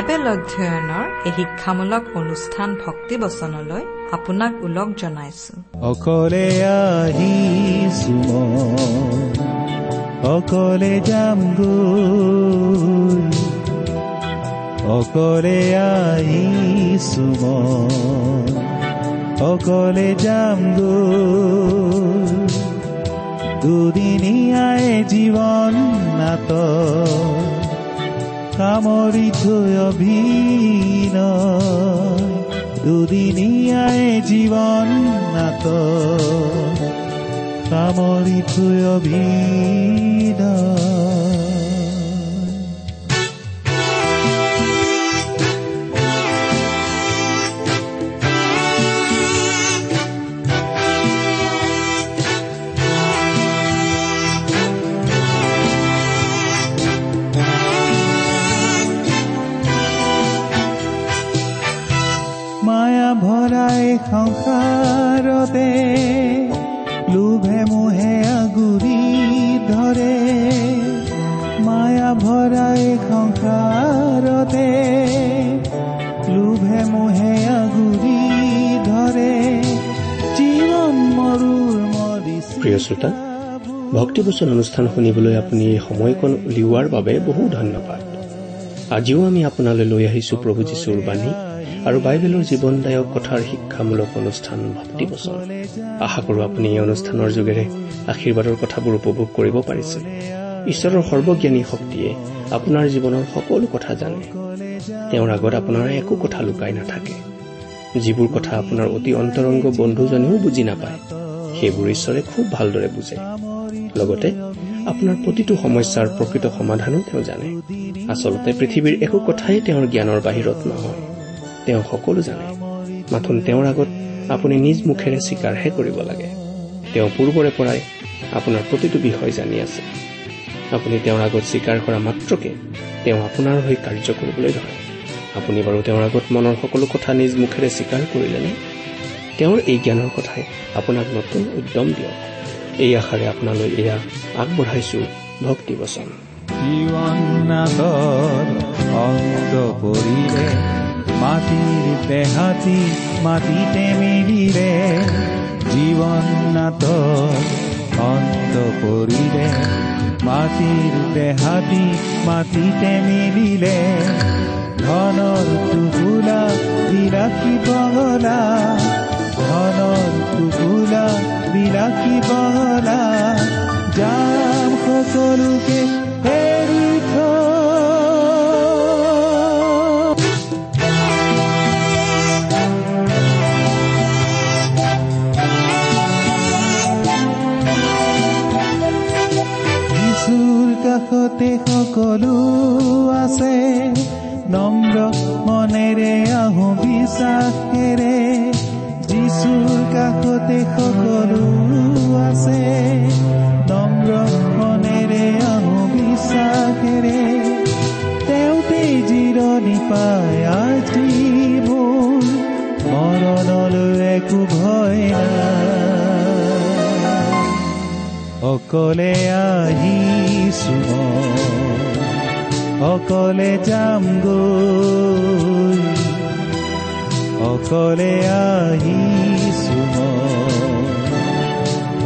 Bible অধ্যয়নৰ এই শিক্ষামূলক অনুষ্ঠান ভক্তিবচনলৈ আপোনাক ওলগ জনাইছো। অকলে মই, অকলে যাম অকলে মই, অকলে যাম দুদিনীয়াই জীৱন নাট সামৰি থৈ অভিন দুদিনীয়াই জীৱন নাট সামৰি শ্ৰোতা ভক্তিবচন অনুষ্ঠান শুনিবলৈ আপুনি এই সময়কণ উলিওৱাৰ বাবে বহু ধন্যবাদ। আজিও আমি আপোনালৈ লৈ আহিছো প্ৰভু যীশুৰ বাণী আৰু বাইবেলৰ জীৱনদায়ক কথাৰ শিক্ষামূলক অনুষ্ঠান ভক্তিবচন। আশা কৰো আপুনি এই অনুষ্ঠানৰ যোগেৰে আশীৰ্বাদৰ কথাবোৰ উপভোগ কৰিব পাৰিছে। ঈশ্বৰৰ সৰ্বজ্ঞানী শক্তিয়ে আপোনাৰ জীৱনৰ সকলো কথা জানে। তেওঁৰ আগত আপোনাৰ একো কথা লুকাই নাথাকে। যিবোৰ কথা আপোনাৰ অতি অন্তৰংগ বন্ধুজনেও বুজি নাপায় সেইবোৰ ঈশ্বৰে খুব ভালদৰে বুজে। লগতে আপোনাৰ প্ৰতিটো সমস্যাৰ প্ৰকৃত সমাধানো তেওঁ জানে। আচলতে পৃথিৱীৰ একো কথাই তেওঁৰ জ্ঞানৰ বাহিৰত নহয়। তেওঁ সকলো জানে। মাথোন তেওঁৰ আগত আপুনি নিজ মুখেৰে স্বীকাৰহে কৰিব লাগে। তেওঁ পূৰ্বৰে পৰাই আপোনাৰ প্ৰতিটো বিষয় জানি আছে। আপুনি তেওঁৰ আগত স্বীকাৰ কৰা মাত্ৰকে তেওঁ আপোনাৰ হৈ কাৰ্য কৰিবলৈ ধৰে। আপুনি বাৰু তেওঁৰ আগত মনৰ সকলো কথা নিজ মুখেৰে স্বীকাৰ কৰিলেনে? তেওঁৰ এই জ্ঞানৰ কথাই আপোনাক নতুন উদ্যম দিয়ক। এই আশাৰে আপোনালৈ এয়া আগবঢ়াইছো অন্ত পৰিলে মাটিৰ দেহাতি মাটিতে মিলিলে জীৱন নাটৰ অন্ত পৰিলে মাটিৰ দেহাতি মাটিতে মিলিলে ধনৰ টুকুলা বিলাসী বগলা ধনৰ টুকুলা বিলাসী বগলা যাম সকলোকে সকলো আছে নম্ৰ মনেৰে আহো বিশ্বাসেৰে যিচুৰ কাষতে সকলো আছে। নম্ৰ মনেৰে আহো বিশ্বাসেৰে তেওঁতে জিৰণি পায় আজি মোৰ মৰণলৈ একো ভয় অকলে আহিছো অকলে যাম গৈ অকলে আহিছো মই,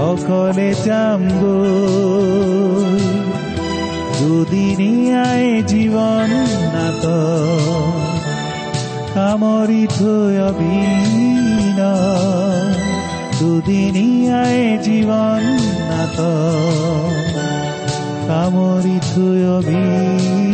অকলে যাম গৈ দুদিনীয়াই জীৱন নাট সামৰি থৈ অভিন দুদিনীয়াই জীৱন নাট সামৰি থৈ অভিন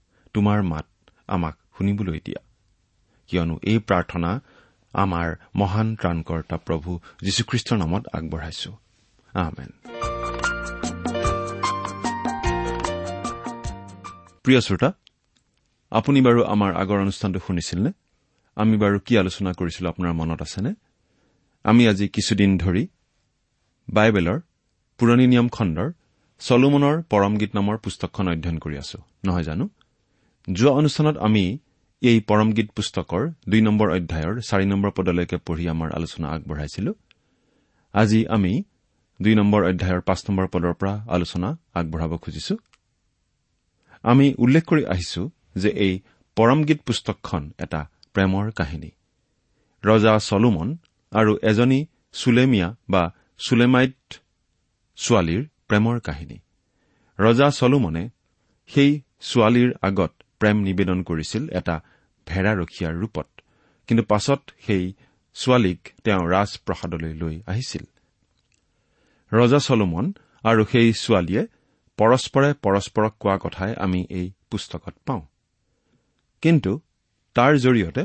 তোমাৰ মাত আমাক শুনিবলৈ দিয়া। কিয়নো এই প্ৰাৰ্থনা আমাৰ মহান ত্ৰাণকৰ্তা প্ৰভু যীশুখ্ৰীষ্টৰ নামত আগবঢ়াইছো। প্ৰিয় শ্ৰোতা আপুনি বাৰু আমাৰ আগৰ অনুষ্ঠানটো শুনিছিল নে আমি বাৰু কি আলোচনা কৰিছিলো আপোনাৰ মনত আছেনে? আমি আজি কিছুদিন ধৰি বাইবেলৰ পুৰণি নিয়ম খণ্ডৰ চলোমনৰ পৰমগীত নামৰ পুস্তকখন অধ্যয়ন কৰি আছো। নহয় জানো? যোৱা অনুষ্ঠানত আমি এই পৰমগীত পুস্তকৰ দুই নম্বৰ অধ্যায়ৰ চাৰি নম্বৰ পদলৈকে পঢ়ি আমাৰ আলোচনা আগবঢ়াইছিলো। আজি আমি দুই নম্বৰ অধ্যায়ৰ পাঁচ নম্বৰ পদৰ পৰা আলোচনা আগবঢ়াব খুজিছো। আমি উল্লেখ কৰি আহিছো যে এই পৰমগীত পুস্তকখন এটা প্ৰেমৰ কাহিনী। ৰজা চলোমন আৰু এজনী চুলেমিয়া বা চুলেমাইট ছোৱালীৰ প্ৰেমৰ কাহিনী। ৰজা চলোমনে সেই ছোৱালীৰ আগত প্ৰেম নিবেদন কৰিছিল এটা ভেড়াৰখীয়াৰ ৰূপত। কিন্তু পাছত সেই ছোৱালীক তেওঁ ৰাজপ্ৰসাদলৈ লৈ আহিছিল। ৰজা চলোমন আৰু সেই ছোৱালীয়ে পৰস্পৰে পৰস্পৰক কোৱা কথাই আমি এই পুস্তকত পাওঁ। কিন্তু তাৰ জৰিয়তে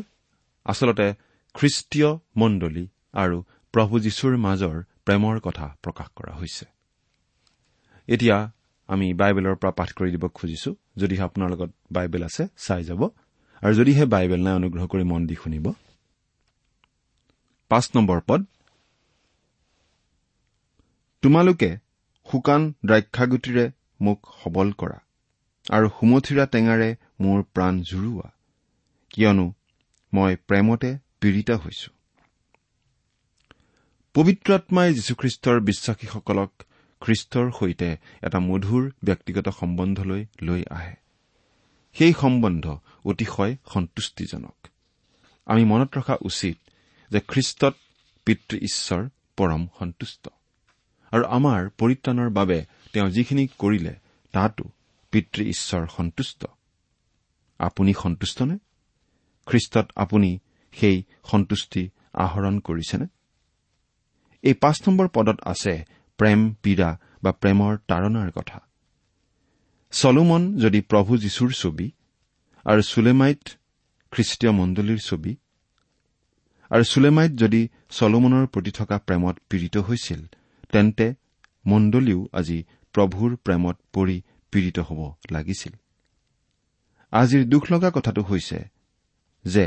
আচলতে খ্ৰীষ্টীয় মণ্ডলী আৰু প্ৰভু যীশুৰ মাজৰ প্ৰেমৰ কথা প্ৰকাশ কৰা হৈছে। এতিয়া আমি বাইবেলৰ পৰা পাঠ কৰি দিব খুজিছো। যদিহে আপোনাৰ লগত বাইবেল আছে চাই যাব। আৰু যদিহে বাইবেল নাই অনুগ্ৰহ কৰি মন দি শুনিব। তোমালোকে শুকান দ্ৰাক্ষাগুটিৰে মোক সবল কৰা আৰু সুমথিৰা টেঙাৰে মোৰ প্ৰাণ জুৰুওৱা। কিয়নো মই প্ৰেমতে পীড়িত হৈছো। পবিত্ৰ আত্মাই যীশুখ্ৰীষ্টৰ বিশ্বাসীসকলক খ্ৰীষ্টৰ সৈতে এটা মধুৰ ব্যক্তিগত সম্বন্ধলৈ লৈ আহে। সেই সম্বন্ধ অতিশয় সন্তুষ্টিজনক। আমি মনত ৰখা উচিত যে খ্ৰীষ্টত পিতৃ ঈশ্বৰ পৰম সন্তুষ্ট। আৰু আমাৰ পৰিত্ৰাণৰ বাবে তেওঁ যিখিনি কৰিলে তাতো পিতৃ ঈশ্বৰ সন্তুষ্ট। আপুনি সন্তুষ্টনে? খ্ৰীষ্টত আপুনি সেই সন্তুষ্টি আহৰণ কৰিছেনে? এই পাঁচ নম্বৰ পদত আছে প্ৰেম পীড়া বা প্ৰেমৰ তাৰণাৰ কথা। চলোমন যদি প্ৰভু যীশুৰ ছবি আৰু চুলেমাইট খ্ৰীষ্টীয় মণ্ডলীৰ ছবি আৰু চুলেমাইট যদি চলোমনৰ প্ৰতি থকা প্ৰেমত পীড়িত হৈছিল তেন্তে মণ্ডলীও আজি প্ৰভুৰ প্ৰেমত পৰি পীড়িত হ'ব লাগিছিল। আজিৰ দুখ লগা কথাটো হৈছে যে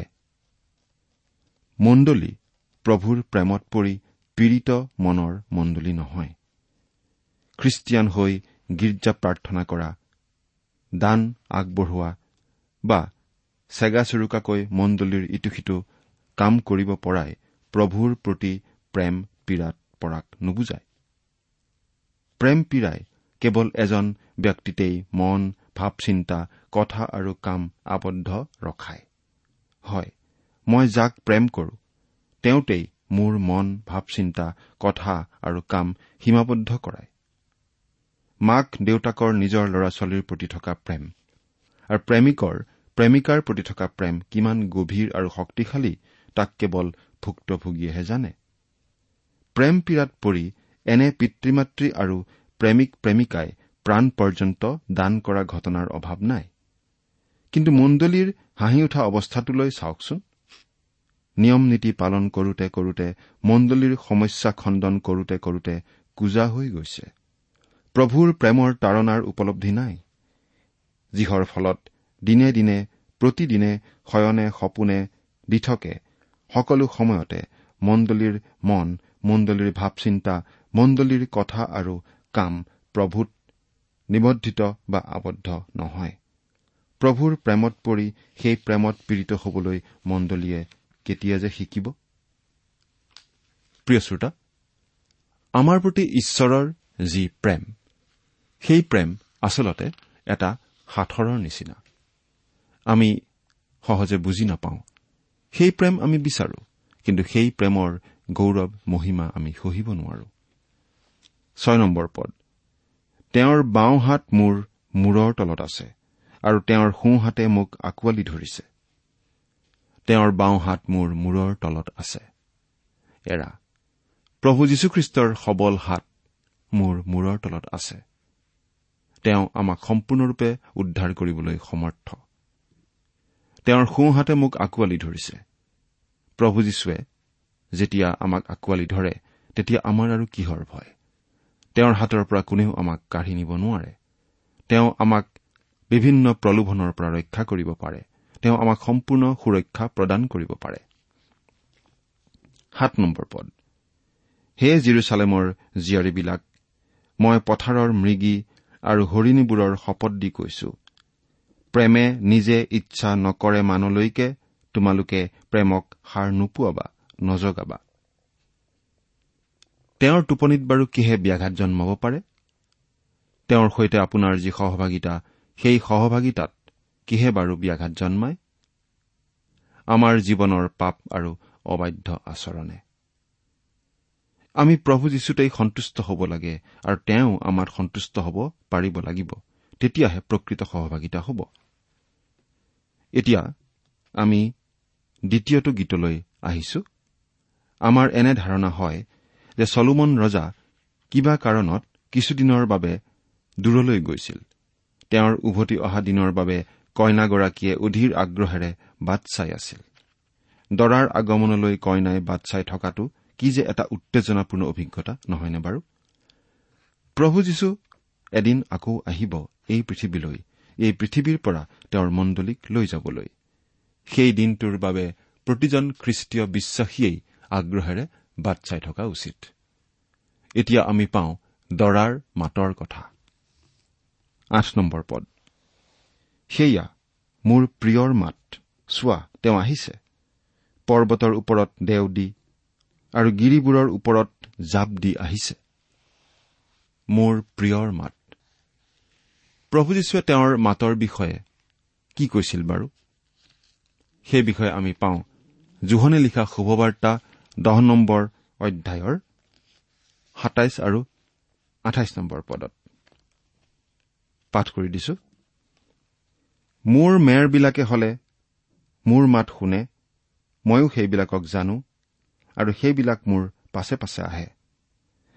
মণ্ডলী প্ৰভুৰ প্ৰেমত পৰি পীড়িত মনৰ মণ্ডলী নহয়। খ্ৰীষ্টিয়ান হৈ গীৰ্জা প্ৰাৰ্থনা কৰা দান আগবঢ়োৱা বা চেগা চুৰুকাকৈ মণ্ডলীৰ ইটো সিটো কাম কৰিব পৰাই প্ৰভুৰ প্ৰতি প্ৰেম পীড়াত পৰাক নুবুজায়। প্ৰেম পীড়াই কেৱল এজন ব্যক্তিতেই মন ভাৱ চিন্তা কথা আৰু কাম আবদ্ধ ৰখায়। হয় মই যাক প্ৰেম কৰো তেওঁতেই মোৰ মন ভাৱ চিন্তা কথা আৰু কাম সীমাবদ্ধ কৰায়। মাক দেউতাকৰ নিজৰ ল'ৰা ছোৱালীৰ প্ৰতি থকা প্ৰেম। আৰু প্ৰেমিকৰ প্ৰেমিকাৰ প্ৰতি থকা প্ৰেম কিমান গভীৰ আৰু শক্তিশালী তাক কেৱল ভুক্তভোগীয়েহে জানে। প্ৰেম পীড়াত পৰি এনে পিতৃ মাতৃ আৰু প্ৰেমিক প্ৰেমিকাই প্ৰাণ পৰ্যন্ত দান কৰা ঘটনাৰ অভাৱ নাই। কিন্তু মণ্ডলীৰ হাঁহি উঠা অৱস্থাটোলৈ চাওকচোন। নিয়ম নীতি পালন কৰোতে কৰোতে মণ্ডলীৰ সমস্যা খণ্ডন কৰোতে কৰোতে কোজা হৈ গৈছে। প্ৰভুৰ প্ৰেমৰ তাৰণাৰ উপলব্ধি নাই যিহৰ ফলত দিনে দিনে প্ৰতিদিনে শয়নে সপোনে দিঠকে সকলো সময়তে মণ্ডলীৰ মন মণ্ডলীৰ ভাৱ চিন্তা মণ্ডলীৰ কথা আৰু কাম প্ৰভূত নিবদ্ধিত বা আবদ্ধ নহয়। প্ৰভুৰ প্ৰেমত পৰি সেই প্ৰেমত পীড়িত হবলৈ মণ্ডলীয়ে কেতিয়া যে শিকিব? আমাৰ প্ৰতি ঈশ্বৰৰ যি প্ৰেম সেই প্ৰেম আচলতে এটা সাঁথৰৰ নিচিনা। আমি সহজে বুজি নাপাওঁ। সেই প্ৰেম আমি বিচাৰো কিন্তু সেই প্ৰেমৰ গৌৰৱ মহিমা আমি সহিব নোৱাৰো। ছয় নম্বৰ পদ। তেওঁৰ বাওঁ হাত মোৰ মূৰৰ তলত আছে আৰু তেওঁৰ সোঁহাতে মোক আঁকোৱালি ধৰিছে। তেওঁৰ বাওঁ হাত মোৰ মূৰৰ তলত আছে। এৰা প্ৰভু যীশুখ্ৰীষ্টৰ সবল হাত মোৰ মূৰৰ তলত আছে। তেওঁ আমাক সম্পূৰ্ণৰূপে উদ্ধাৰ কৰিবলৈ সমৰ্থ। তেওঁৰ সোঁহাতে মোক আঁকোৱালি ধৰিছে। প্ৰভু যীশুৱে যেতিয়া আমাক আঁকোৱালি ধৰে তেতিয়া আমাৰ আৰু কিহৰ ভয়? তেওঁৰ হাতৰ পৰা কোনেও আমাক কাঢ়ি নিব নোৱাৰে। তেওঁ আমাক বিভিন্ন প্ৰলোভনৰ পৰা ৰক্ষা কৰিব পাৰে। তেওঁ আমাক সম্পূৰ্ণ সুৰক্ষা প্ৰদান কৰিব পাৰে। পদ। হে জিৰচালেমৰ জীয়াৰীবিলাক মই পথাৰৰ মৃগী আৰু হৰিণীবোৰৰ শপত দি কৈছো। প্ৰেমে নিজে ইচ্ছা নকৰে মানলৈকে তোমালোকে প্ৰেমক সাৰ নোপোৱাবা নজগাবা। তেওঁৰ টোপনিত বাৰু কিহে ব্যাঘাত জন্মাব পাৰে? তেওঁৰ সৈতে আপোনাৰ যি সহভাগিতা সেই সহভাগিতাত কিহে বাৰু ব্যাঘাত জন্মায়? আমাৰ জীৱনৰ পাপ আৰু অবাধ্য আচৰণে। আমি প্ৰভু যীশুতেই সন্তুষ্ট হ'ব লাগে আৰু তেওঁ আমাৰ সন্তুষ্ট হ'ব পাৰিব লাগিব। তেতিয়াহে প্ৰকৃত সহভাগিতা হ'ব। এতিয়া আমি দ্বিতীয়টো গীতলৈ আহিছো। আমাৰ এনে ধাৰণা হয় যে চলোমন ৰজা কিবা কাৰণত কিছুদিনৰ বাবে দূৰলৈ গৈছিল। তেওঁৰ উভতি অহা দিনৰ বাবে কইনাগৰাকীয়ে অধীৰ আগ্ৰহেৰে বাট চাই আছিল। দৰাৰ আগমনলৈ কইনাই বাট চাই থকাটো কি যে এটা উত্তেজনাপূৰ্ণ অভিজ্ঞতা নহয়নে বাৰু? প্ৰভু যীশু এদিন আকৌ আহিব এই পৃথিৱীলৈ এই পৃথিৱীৰ পৰা তেওঁৰ মণ্ডলীক লৈ যাবলৈ। সেই দিনটোৰ বাবে প্ৰতিজন খ্ৰীষ্টীয় বিশ্বাসীয়েই আগ্ৰহেৰে বাট চাই থকা উচিত। এতিয়া আমি পাওঁ দৰাৰ মাতৰ কথা। পদ। সেয়া মোৰ প্ৰিয়ৰ মাত। চোৱা তেওঁ আহিছে। পৰ্বতৰ ওপৰত দেও দি আৰু গিৰিবোৰৰ ওপৰত জাপ দি আহিছে। মোৰ প্ৰিয়ৰ মাত। প্ৰভু যীশুৱে তেওঁৰ মাতৰ বিষয়ে কি কৈছিল বাৰু? সেই বিষয়ে আমি পাওঁ জোহনে লিখা শুভবাৰ্তা দহ নম্বৰ অধ্যায়ৰ সাতাইছ আৰু আঠাইছ নম্বৰ পদত। পাঠ কৰি দিছো। মোৰ মেৰবিলাকে হলে মোৰ মাত শুনে ময়ো সেইবিলাকক জানো। আৰু সেইবিলাক মোৰ পাছে পাছে আহে।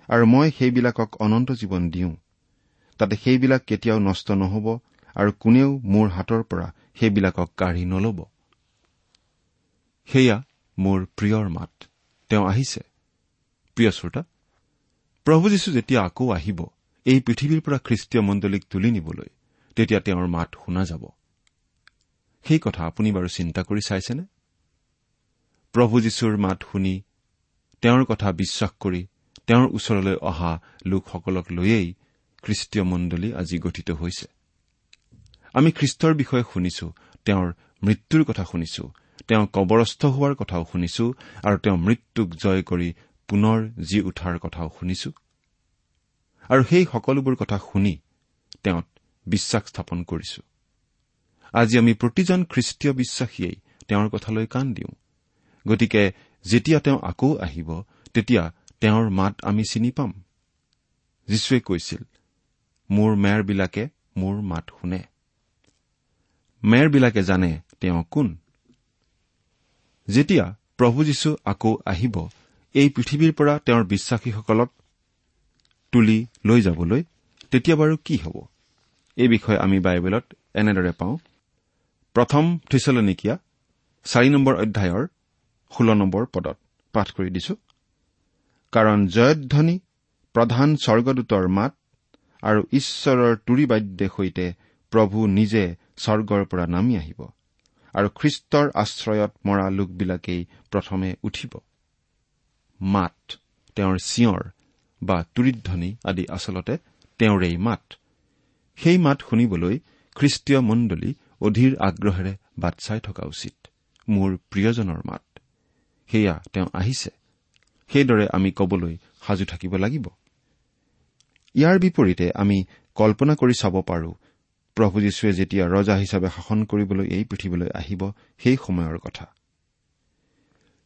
আৰু মই সেইবিলাকক অনন্ত জীৱন দিওঁ। তাতে সেইবিলাক কেতিয়াও নষ্ট নহব আৰু কোনেও মোৰ হাতৰ পৰা সেইবিলাকক কাঢ়ি নলব। সেয়া মোৰ প্ৰিয়ৰ মাত। তেওঁ আহিছে। প্ৰিয় শ্ৰোতা প্ৰভু যীশু যেতিয়া আকৌ আহিব এই পৃথিৱীৰ পৰা খ্ৰীষ্টীয় মণ্ডলীক তুলি নিবলৈ তেতিয়া তেওঁৰ মাত শুনা যাব। সেই কথা আপুনি বাৰু চিন্তা কৰি চাইছেনে? প্ৰভু যীশুৰ মাত শুনি তেওঁৰ কথা বিশ্বাস কৰি তেওঁৰ ওচৰলৈ অহা লোকসকলক লৈয়েই খ্ৰীষ্টীয় মণ্ডলী আজি গঠিত হৈছে। আমি খ্ৰীষ্টৰ বিষয়ে শুনিছো তেওঁৰ মৃত্যুৰ কথা শুনিছো তেওঁ কবৰস্থ হোৱাৰ কথাও শুনিছো আৰু তেওঁ মৃত্যুক জয় কৰি পুনৰ জি উঠাৰ কথাও শুনিছো। আৰু সেই সকলোবোৰ কথা শুনি তেওঁত বিশ্বাস স্থাপন কৰিছো। আজি আমি প্ৰতিজন খ্ৰীষ্টীয় বিশ্বাসীয়েই তেওঁৰ কথালৈ কাণ দিওঁ। গতিকে যেতিয়া তেওঁ আকৌ আহিব তেতিয়া তেওঁৰ মাত আমি চিনি পাম। যীশুৱে কৈছিল মোৰ মেৰবিলাকে মোৰ মাত শুনে। মেৰবিলাকে জানে তেওঁ কোন। যেতিয়া প্ৰভু যীশু আকৌ আহিব এই পৃথিৱীৰ পৰা তেওঁৰ বিশ্বাসীসকলক তুলি লৈ যাবলৈ তেতিয়া বাৰু কি হ'ব? এই বিষয়ে আমি বাইবেলত এনেদৰে পাওঁ। প্ৰথম থিচলনিকীয়া চাৰি নম্বৰ অধ্যায়ৰ ষোল্ল নম্বৰ পদত পাঠ কৰি দিছো। কাৰণ জয়ধ্বনি প্ৰধান স্বৰ্গদূতৰ মাত আৰু ঈশ্বৰৰ তুৰিবাদ্যে সৈতে প্ৰভু নিজে স্বৰ্গৰ পৰা নামি আহিব আৰু খ্ৰীষ্টৰ আশ্ৰয়ত মৰা লোকবিলাকেই প্ৰথমে উঠিব। মাত তেওঁৰ চিঞৰ বা তুৰিধ্বনি আদি আচলতে তেওঁৰেই মাত। সেই মাত শুনিবলৈ খ্ৰীষ্টীয় মণ্ডলী অধীৰ আগ্ৰহেৰে বাট চাই থকা উচিত মোৰ প্ৰিয়জনৰ মাত। সেয়া তেওঁ আহিছে। সেইদৰে আমি কবলৈ সাজু থাকিব লাগিব। ইয়াৰ বিপৰীতে আমি কল্পনা কৰি চাব পাৰো প্ৰভু যীশুৱে যেতিয়া ৰজা হিচাপে শাসন কৰিবলৈ এই পৃথিৱীলৈ আহিব সেই সময়ৰ কথা।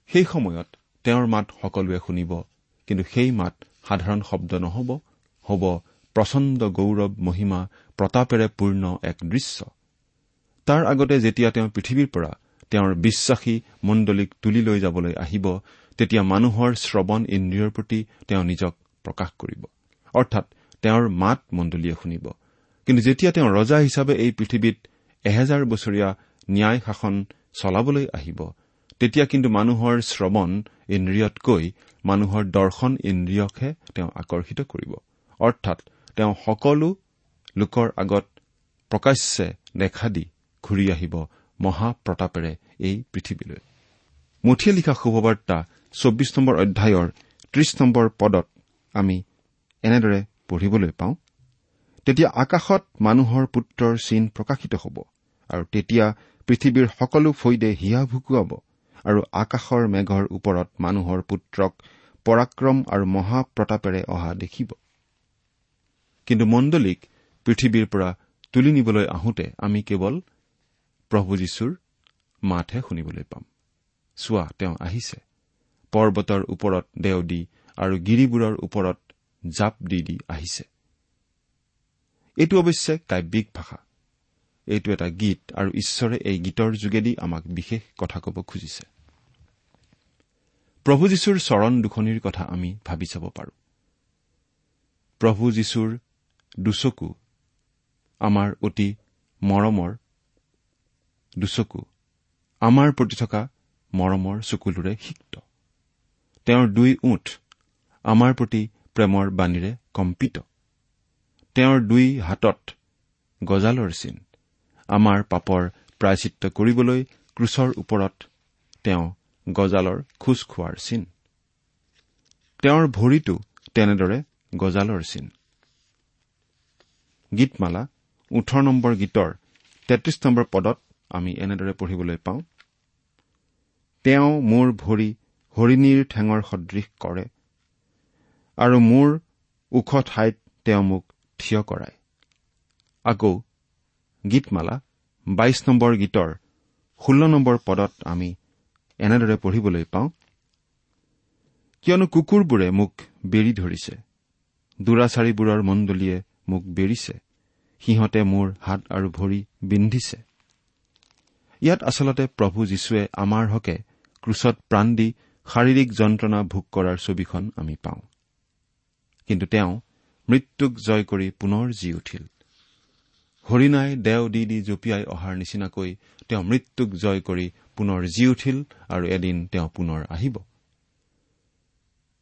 সেই সময়ত তেওঁৰ মাত সকলোৱে শুনিব কিন্তু সেই মাত সাধাৰণ শব্দ নহ'ব হ'ব প্ৰচণ্ড গৌৰৱ মহিমা প্ৰতাপেৰে পূৰ্ণ এক দৃশ্য। তাৰ আগতে যেতিয়া তেওঁ পৃথিৱীৰ পৰা তেওঁৰ বিশ্বাসী মণ্ডলীক তুলি লৈ যাবলৈ আহিব তেতিয়া মানুহৰ শ্ৰৱণ ইন্দ্ৰিয়ৰ প্ৰতি তেওঁ নিজক প্ৰকাশ কৰিব। অৰ্থাৎ তেওঁৰ মাত মণ্ডলীয়ে শুনিব। কিন্তু যেতিয়া তেওঁ ৰজা হিচাপে এই পৃথিৱীত এহেজাৰ বছৰীয়া ন্যায় শাসন চলাবলৈ আহিব তেতিয়া কিন্তু মানুহৰ শ্ৰৱণ ইন্দ্ৰিয়তকৈ মানুহৰ দৰ্শন ইন্দ্ৰিয়কহে তেওঁ আকৰ্ষিত কৰিব। অৰ্থাৎ তেওঁ সকলো লোকৰ আগত প্ৰকাশ্যে দেখা দি ঘূৰি আহিব। মহাপ্ৰতাপেৰে এই পৃথিৱীলৈ। মুঠিয়ে লিখা শুভবাৰ্তা চৌব্বিছ নম্বৰ অধ্যায়ৰ ত্ৰিশ নম্বৰ পদত আমি এনেদৰে পঢ়িবলৈ পাওঁ তেতিয়া আকাশত মানুহৰ পুত্ৰৰ চিন প্ৰকাশিত হ'ব আৰু তেতিয়া পৃথিৱীৰ সকলো ফৈদে হিয়া ভুকুৱাব আৰু আকাশৰ মেঘৰ ওপৰত মানুহৰ পুত্ৰক পৰাক্ৰম আৰু মহাপ্ৰতাপেৰে অহা দেখিব। কিন্তু মণ্ডলীক পৃথিৱীৰ পৰা তুলি নিবলৈ আহোঁতে আমি কেৱল প্ৰভু যীশুৰ মাতহে শুনিবলৈ পাম। চোৱা তেওঁ আহিছে। পৰ্বতৰ ওপৰত দেও দি আৰু গিৰিবোৰৰ ওপৰত জাপ দি দি আহিছে। এইটো অৱশ্যে কাব্যিক ভাষা। এইটো এটা গীত আৰু ঈশ্বৰে এই গীতৰ যোগেদি আমাক বিশেষ কথা ক'ব খুজিছে। প্ৰভু যীশুৰ চৰণ দুখনিৰ কথা আমি ভাবি চাব পাৰো। প্ৰভু যীশুৰ দুচকু আমাৰ অতি মৰমৰ দুচকু। আমাৰ প্ৰতি থকা মৰমৰ চকুলোৰে সিক্ত। তেওঁৰ দুই ওঠ আমাৰ প্ৰতি প্ৰেমৰ বাণীৰে কম্পিত। তেওঁৰ দুই হাতত গজালৰ চিন আমাৰ পাপৰ প্ৰায়চিত্ৰ কৰিবলৈ ক্ৰুচৰ ওপৰত তেওঁ গজালৰ খোজ খোৱাৰ চিন। তেওঁৰ ভৰিটো তেনেদৰে গজালৰ চিন। গীতমালা ওঠৰ নম্বৰ গীতৰ তেত্ৰিশ নম্বৰ পদত আমি এনেদৰে পঢ়িবলৈ পাওঁ। তেওঁ মোৰ ভৰি হৰিণীৰ ঠেঙৰ সদৃশ কৰে আৰু মোৰ ওখ ঠাইত তেওঁ মোক থিয় কৰায়। আকৌ গীতমালা বাইশ নম্বৰ গীতৰ ষোল্ল নম্বৰ পদত আমি এনেদৰে পঢ়িবলৈ পাওঁ কিয়নো কুকুৰবোৰে মোক বেৰি ধৰিছে দুৰাচাৰীবোৰৰ মণ্ডলীয়ে মোক বেৰিছে সিহঁতে মোৰ হাত আৰু ভৰি বিন্ধিছে। ইয়াত আচলতে প্ৰভু যীশুৱে আমাৰ হকে ক্ৰুচত প্ৰাণ দি শাৰীৰিক যন্ত্ৰণা ভোগ কৰাৰ ছবিখন আমি পাওঁ। কিন্তু তেওঁ মৃত্যুক জয় কৰি পুনৰ জি উঠিল। হৰিণাই দেও দি দি জঁপিয়াই অহাৰ নিচিনাকৈ তেওঁ মৃত্যুক জয় কৰি পুনৰ জি উঠিল আৰু এদিন তেওঁ পুনৰ আহিব।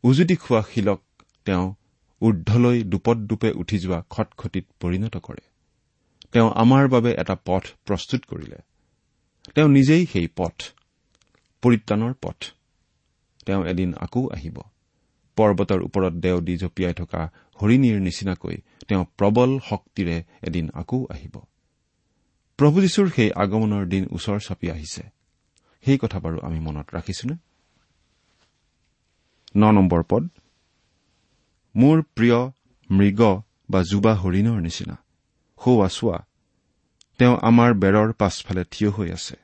উজুতি খোৱা শিলক তেওঁ ঊৰ্ধলৈ দুপদূপে উঠি যোৱা খটখটিত পৰিণত কৰে। তেওঁ আমাৰ বাবে এটা পথ প্ৰস্তুত কৰিলে। তেওঁ নিজেই সেই পথ পৰিত্ৰাণৰ পথ। তেওঁ এদিন আকৌ আহিব। পৰ্বতৰ ওপৰত দেও দি জঁপিয়াই থকা হৰিণীৰ নিচিনাকৈ তেওঁ প্ৰবল শক্তিৰে এদিন আকৌ আহিব। প্ৰভু যীশুৰ সেই আগমনৰ দিন ওচৰ চাপি আহিছে। সেই কথা বাৰু আমি মনত ৰাখিছোনে? ন নম্বৰ পদ। মোৰ প্ৰিয় মৃগ বা যুৱা হৰিণৰ নিচিনা। সৌৱা চোৱা। তেওঁ আমাৰ বেৰৰ পাছফালে থিয় হৈ আছে।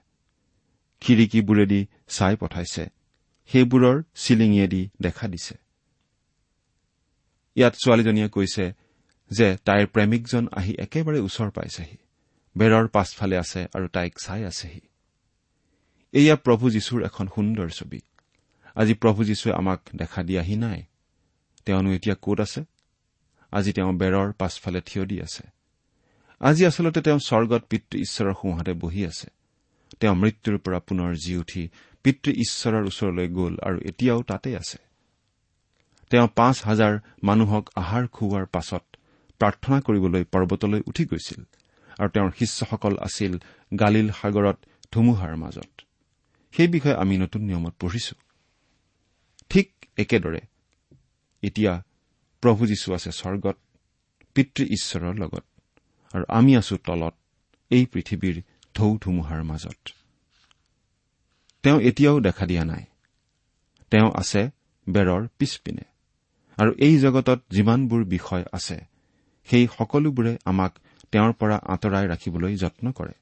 খিৰিকীবোৰেদি চাই পঠাইছে। সেইবোৰৰ চিলিঙিয়েদি দেখা দিছে। ইয়াত ছোৱালীজনীয়ে কৈছে যে তাইৰ প্ৰেমিকজন আহি একেবাৰে ওচৰ পাইছেহি। বেৰৰ পাছফালে আছে আৰু তাইক চাই আছেহি। এয়া প্ৰভু যীশুৰ এখন সুন্দৰ ছবি। আজি প্ৰভু যীশুৱে আমাক দেখা দিয়াহি নাই। তেওঁনো এতিয়া কত আছে? আজি তেওঁ বেৰৰ পাছফালে থিয় দি আছে। আজি আচলতে তেওঁ স্বৰ্গত পিতৃ ঈশ্বৰৰ সোঁহাতে বহি আছে। তেওঁ মৃত্যুৰ পৰা পুনৰ জি উঠি পিতৃ ঈশ্বৰৰ ওচৰলৈ গ'ল আৰু এতিয়াও তাতে আছে। তেওঁ পাঁচ হাজাৰ মানুহক আহাৰ খুওৱাৰ পাছত প্ৰাৰ্থনা কৰিবলৈ পৰ্বতলৈ উঠি গৈছিল আৰু তেওঁৰ শিষ্যসকল আছিল গালিল সাগৰত ধুমুহাৰ মাজত। সেই বিষয়ে আমি নতুন নিয়মত পঢ়িছো। ঠিক একেদৰে এতিয়া প্ৰভু যীশু আছে স্বৰ্গত পিতৃ ঈশ্বৰৰ লগত। আৰু আমি আছো তলত এই পৃথিৱীৰ ঢৌ ধুমুহাৰ মাজত। তেওঁ এতিয়াও দেখা দিয়া নাই। তেওঁ আছে বেৰৰ পিছপিনে। আৰু এই জগতত যিমানবোৰ বিষয় আছে সেই সকলোবোৰে আমাক তেওঁৰ পৰা আঁতৰাই ৰাখিবলৈ যত্ন কৰে।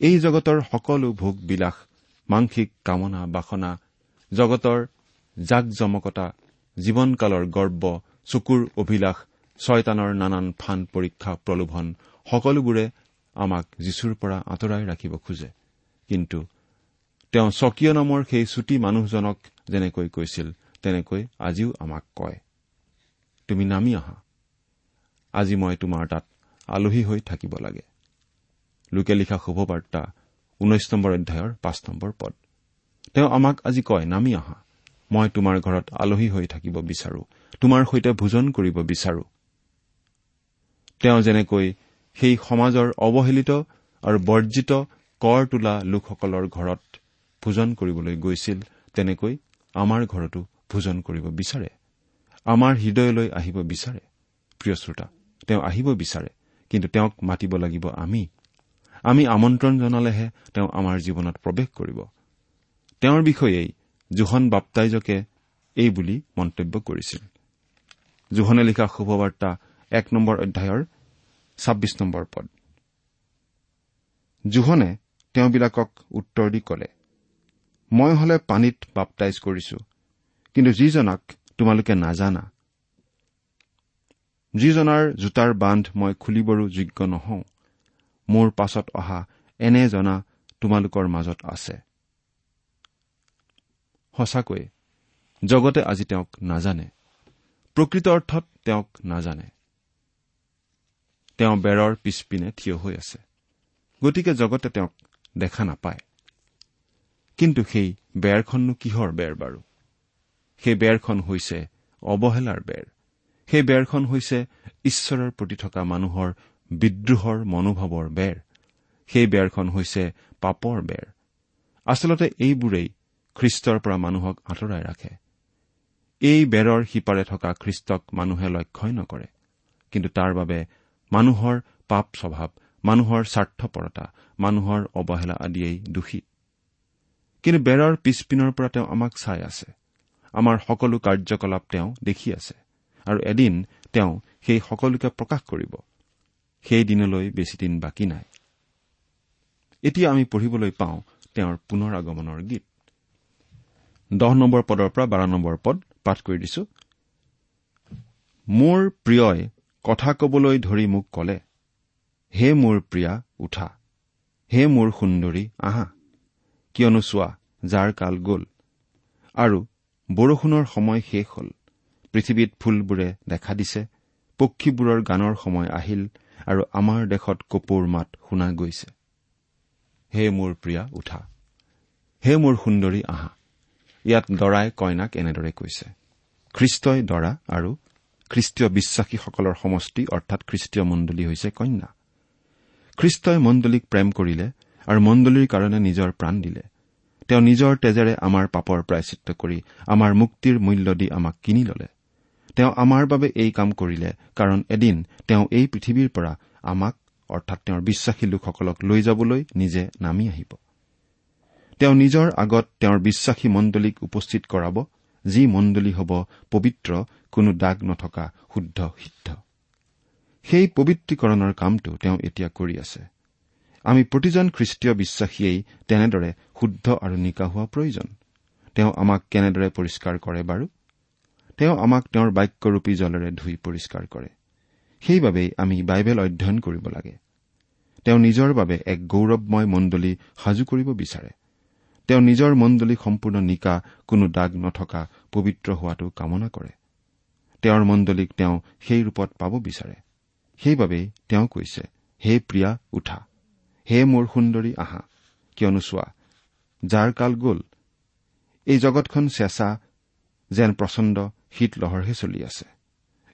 এই জগতৰ সকলো ভোগ বিলাস মাংসিক কামনা বাসনা জগতৰ জাক জমকতা জীৱনকালৰ গৰ্ব চকুৰ অভিলাষ ছয়তানৰ নানান ফান পৰীক্ষা প্ৰলোভন সকলোবোৰে আমাক যীশুৰ পৰা আঁতৰাই ৰাখিব খোজে। কিন্তু তেওঁ স্বকীয় নামৰ সেই চুটি মানুহজনক যেনেকৈ কৈছিল তেনেকৈ আজিও আমাক কয়। তুমি নামি আহা। আজি মই তোমাৰ তাত আলহী হৈ থাকিব লাগে। লোকে লিখা শুভবাৰ্তা ঊনৈশ নম্বৰ অধ্যায়ৰ পাঁচ নম্বৰ পদ। তেওঁ আমাক আজি কয় নামি আহা। মই তোমাৰ ঘৰত আলহী হৈ থাকিব বিচাৰো। তোমাৰ সৈতে ভোজন কৰিব বিচাৰো। তেওঁ যেনেকৈ সেই সমাজৰ অৱহেলিত আৰু বৰ্জিত কৰ তোলা লোকসকলৰ ঘৰত ভোজন কৰিবলৈ গৈছিল তেনেকৈ আমাৰ ঘৰতো ভোজন কৰিব বিচাৰে। আমাৰ হৃদয়লৈ আহিব বিচাৰে। প্ৰিয় শ্ৰোতা তেওঁ আহিব বিচাৰে কিন্তু তেওঁক মাতিব লাগিব আমি। আমি আমন্ত্ৰণ জনালেহে তেওঁ আমাৰ জীৱনত প্ৰৱেশ কৰিব। তেওঁৰ বিষয়েই জোহন বাপ্তাইজকে এই বুলি মন্তব্য কৰিছিল। জোহনে লিখা শুভবাৰ্তা এক নম্বৰ অধ্যায়ৰ ছাব্বিছ নম্বৰ পদ। জোহনে তেওঁবিলাকক উত্তৰ দি কলে মই হলে পানীত বাপটাইজ কৰিছো কিন্তু যিজনাক তোমালোকে নাজানা যিজনাৰ জোতাৰ বান্ধ মই খুলিবৰো যোগ্য নহওঁ মোৰ পাছত অহা এনে জনা তোমালোকৰ মাজত আছে। সঁচাকৈয়ে জগতে আজি তেওঁক নাজানে প্ৰকৃত অৰ্থত তেওঁক নাজানে। তেওঁ বেৰৰ পিছপিনে থিয় হৈ আছে। গতিকে জগতে তেওঁক দেখা নাপায়। কিন্তু সেই বেৰখননো কিহৰ বেৰ বাৰু? সেই বেৰখন হৈছে অৱহেলাৰ বেৰ। সেই বেৰখন হৈছে ঈশ্বৰৰ প্ৰতি থকা মানুহৰ বিদ্ৰোহৰ মনোভাৱৰ বেৰ। সেই বেৰখন হৈছে পাপৰ বেৰ। আচলতে এইবোৰেই খ্ৰীষ্টৰ পৰা মানুহক আঁতৰাই ৰাখে। এই বেৰৰ সিপাৰে থকা খ্ৰীষ্টক মানুহে লক্ষ্যই নকৰে। কিন্তু তাৰ বাবে মানুহৰ পাপ স্বভাৱ মানুহৰ স্বাৰ্থপৰতা মানুহৰ অৱহেলা আদিয়েই দোষী। কিন্তু বেৰৰ পিছপিনৰ পৰা তেওঁ আমাক চাই আছে। আমাৰ সকলো কাৰ্যকলাপ তেওঁ দেখি আছে। আৰু এদিন তেওঁ সেই সকলোকে প্ৰকাশ কৰিব। সেই দিনলৈ বেছিদিন বাকী নাই। এতিয়া আমি পঢ়িবলৈ পাওঁ তেওঁৰ পুনৰ আগমনৰ গীত। দহ নম্বৰ পদৰ পৰা বাৰ নম্বৰ পদ পাঠ কৰি দিছো। মোৰ প্ৰিয়ই কথা কবলৈ ধৰি মোক কলে হে মোৰ প্ৰিয়া উঠা। হে মোৰ সুন্দৰী আহা। কিয়নো চোৱা যাৰ কাল গ'ল। আৰু বৰষুণৰ সময় শেষ হ'ল। পৃথিৱীত ফুলবোৰে দেখা দিছে পক্ষীবোৰৰ গানৰ সময় আহিল আৰু আমাৰ দেশত কপৌৰ মাত শুনা গৈছে। হে মোৰ প্ৰিয়া উঠা। হে মোৰ সুন্দৰী আহা। ইয়াত দৰাই কইনাক এনেদৰে কৈছে খ্ৰীষ্টই দৰা আৰু খ্ৰীষ্টীয় বিশ্বাসীসকলৰ সমষ্টি অৰ্থাৎ খ্ৰীষ্টীয় মণ্ডলী হৈছে কন্যা। খ্ৰীষ্টই মণ্ডলীক প্ৰেম কৰিলে আৰু মণ্ডলীৰ কাৰণে নিজৰ প্ৰাণ দিলে। তেওঁ নিজৰ তেজেৰে আমাৰ পাপৰ প্ৰায়চিত্ৰ কৰি আমাৰ মুক্তিৰ মূল্য দি আমাক কিনি ললে। তেওঁ আমাৰ বাবে এই কাম কৰিলে কাৰণ এদিন তেওঁ এই পৃথিৱীৰ পৰা আমাক অৰ্থাৎ তেওঁৰ বিশ্বাসী লোকসকলক লৈ যাবলৈ নিজে নামি আহিব। তেওঁ নিজৰ আগত তেওঁৰ বিশ্বাসী মণ্ডলীক উপস্থিত কৰাব যি মণ্ডলী হ'ব পবিত্ৰ কোনো দাগ নথকা শুদ্ধ সিদ্ধ। সেই পবিত্ৰীকৰণৰ কামটো তেওঁ এতিয়া কৰি আছে। আমি প্ৰতিজন খ্ৰীষ্টীয় বিশ্বাসীয়েই তেনেদৰে শুদ্ধ আৰু নিকা হোৱা প্ৰয়োজন। তেওঁ আমাক কেনেদৰে পৰিষ্কাৰ কৰে বাৰু? তেওঁ আমাক তেওঁৰ বাক্যৰূপী জলেৰে ধুই পৰিষ্কাৰ কৰে। সেইবাবেই আমি বাইবেল অধ্যয়ন কৰিব লাগে। তেওঁ নিজৰ বাবে এক গৌৰৱময় মণ্ডলী সাজু কৰিব বিচাৰে। তেওঁ নিজৰ মণ্ডলী সম্পূৰ্ণ নিকা কোনো দাগ নথকা পবিত্ৰ হোৱাটো কামনা কৰে। তেওঁৰ মণ্ডলীক তেওঁ সেই ৰূপত পাব বিচাৰে। সেইবাবেই তেওঁ কৈছে হে প্ৰিয়া উঠা। হে মোৰ সুন্দৰী আহা। কিয়নো চোৱা যাৰ কাল গ'ল এই জগতখন চেঁচা যেন প্ৰচণ্ড শীতলহৰহে চলি আছে।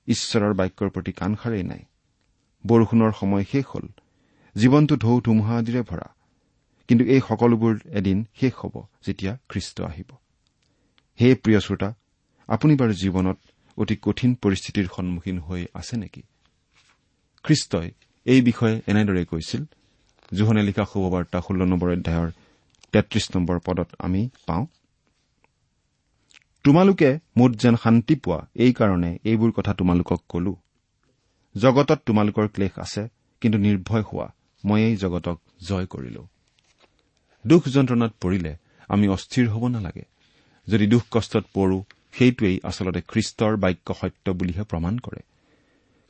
ঈশ্বৰৰ বাক্যৰ প্ৰতি কাণসাৰেই নাই। বৰষুণৰ সময় শেষ হ'ল। জীৱনটো ঢৌ ধুমুহা আদিৰে ভৰা। কিন্তু এই সকলোবোৰ এদিন শেষ হ'ব যেতিয়া খ্ৰীষ্ট আহিব। হে প্ৰিয় শ্ৰোতা আপুনি বাৰু জীৱনত অতি কঠিন পৰিস্থিতিৰ সন্মুখীন হৈ আছে নেকি? খ্ৰীষ্টই এই বিষয়ে এনেদৰে কৈছিল জোহনে লিখা শুভবাৰ্তা ষোল্ল নম্বৰ অধ্যায়ৰ তেত্ৰিশ নম্বৰ পদত আমি পাওঁ তোমালোকে মোত যেন শান্তি পোৱা এইকাৰণে এইবোৰ কথা তোমালোকক কলো। জগতত তোমালোকৰ ক্লেশ আছে কিন্তু নিৰ্ভয় হোৱা মই এই জগতক জয় কৰিলো। দুখ যন্ত্ৰণাত পৰিলে আমি অস্থিৰ হ'ব নালাগে। যদি দুখ কষ্টত পৰো সেইটোৱেই আচলতে খ্ৰীষ্টৰ বাক্য সত্য বুলিহে প্ৰমাণ কৰে।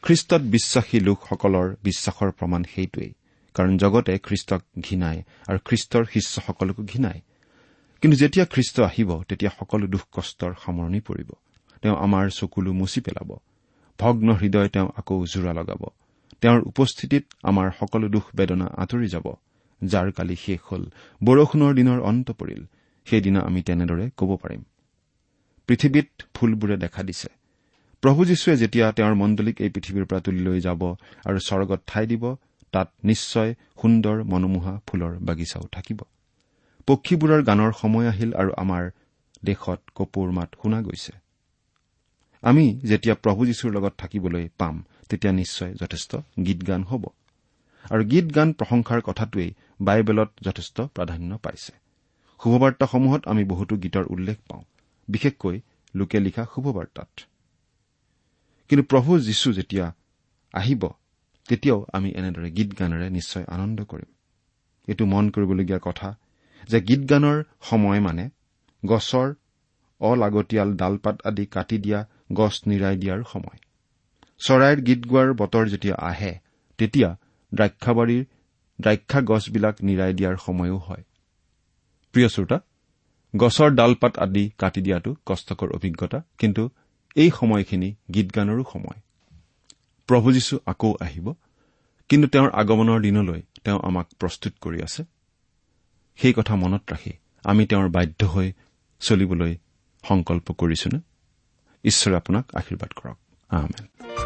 খ্ৰীষ্টত বিশ্বাসী লোকসকলৰ বিশ্বাসৰ প্ৰমাণ সেইটোৱেই কাৰণ জগতে খ্ৰীষ্টক ঘৃণায় আৰু খ্ৰীষ্টৰ শিষ্যসকলকো ঘৃণায়। কিন্তু যেতিয়া খ্ৰীষ্ট আহিব তেতিয়া সকলো দুখ কষ্টৰ সামৰণি পৰিব। তেওঁ আমাৰ চকুলো মুচি পেলাব। ভগ্ন হৃদয় তেওঁ আকৌ জোৰা লগাব। তেওঁৰ উপস্থিতিত আমাৰ সকলো দুখ বেদনা আঁতৰি যাব। যাৰ কালি শেষ হল। বৰষুণৰ দিনৰ অন্ত পৰিল। সেইদিনা আমি তেনেদৰে ক'ব পাৰিম। পৃথিৱীত ফুলবোৰে দেখা দিছে। প্ৰভু যীশুৱে যেতিয়া তেওঁৰ মণ্ডলীক এই পৃথিৱীৰ পৰা তুলি লৈ যাব আৰু স্বৰ্গত ঠাই দিব তাত নিশ্চয় সুন্দৰ মনোমোহা ফুলৰ বাগিচাও থাকিব। পক্ষীবোৰৰ গানৰ সময় আহিল আৰু আমাৰ দেশত কপৌৰ মাত শুনা গৈছে। আমি যেতিয়া প্ৰভু যীশুৰ লগত থাকিবলৈ পাম তেতিয়া নিশ্চয় যথেষ্ট গীত গান হ'ব। আৰু গীত গান প্ৰশংসাৰ কথাটোৱেই বাইবেলত যথেষ্ট প্ৰাধান্য পাইছে। শুভবাৰ্তাসমূহত আমি বহুতো গীতৰ উল্লেখ পাওঁ। বিশেষকৈ লোকে লিখা শুভবাৰ্তাত। কিন্তু প্ৰভু যীশু যেতিয়া আহিব তেতিয়াও আমি এনেদৰে গীত গানেৰে নিশ্চয় আনন্দ কৰিম। এইটো মন কৰিবলগীয়া কথা যে গীত গানৰ সময় মানে গছৰ অলাগতিয়াল ডালপাত আদি কাটি দিয়া গছ নিৰাই দিয়াৰ সময়। চৰাইৰ গীত গোৱাৰ বতৰ যেতিয়া আহে তেতিয়া দ্ৰাক্ষাবাৰীৰ দ্ৰাক্ষা গছবিলাক নিৰাই দিয়াৰ সময়ো হয়। প্ৰিয় শ্ৰোতা গছৰ ডালপাত আদি কাটি দিয়াটো কষ্টকৰ অভিজ্ঞতা কিন্তু এই সময়খিনি গীত গানৰো সময়। প্ৰভু যীশু আকৌ আহিব কিন্তু তেওঁৰ আগমনৰ দিনলৈ তেওঁ আমাক প্ৰস্তুত কৰি আছে। সেই কথা মনত ৰাখি আমি তেওঁৰ বাধ্য হৈ চলিবলৈ সংকল্প কৰিছোনে? ঈশ্বৰে আপোনাক আশীৰ্বাদ কৰক।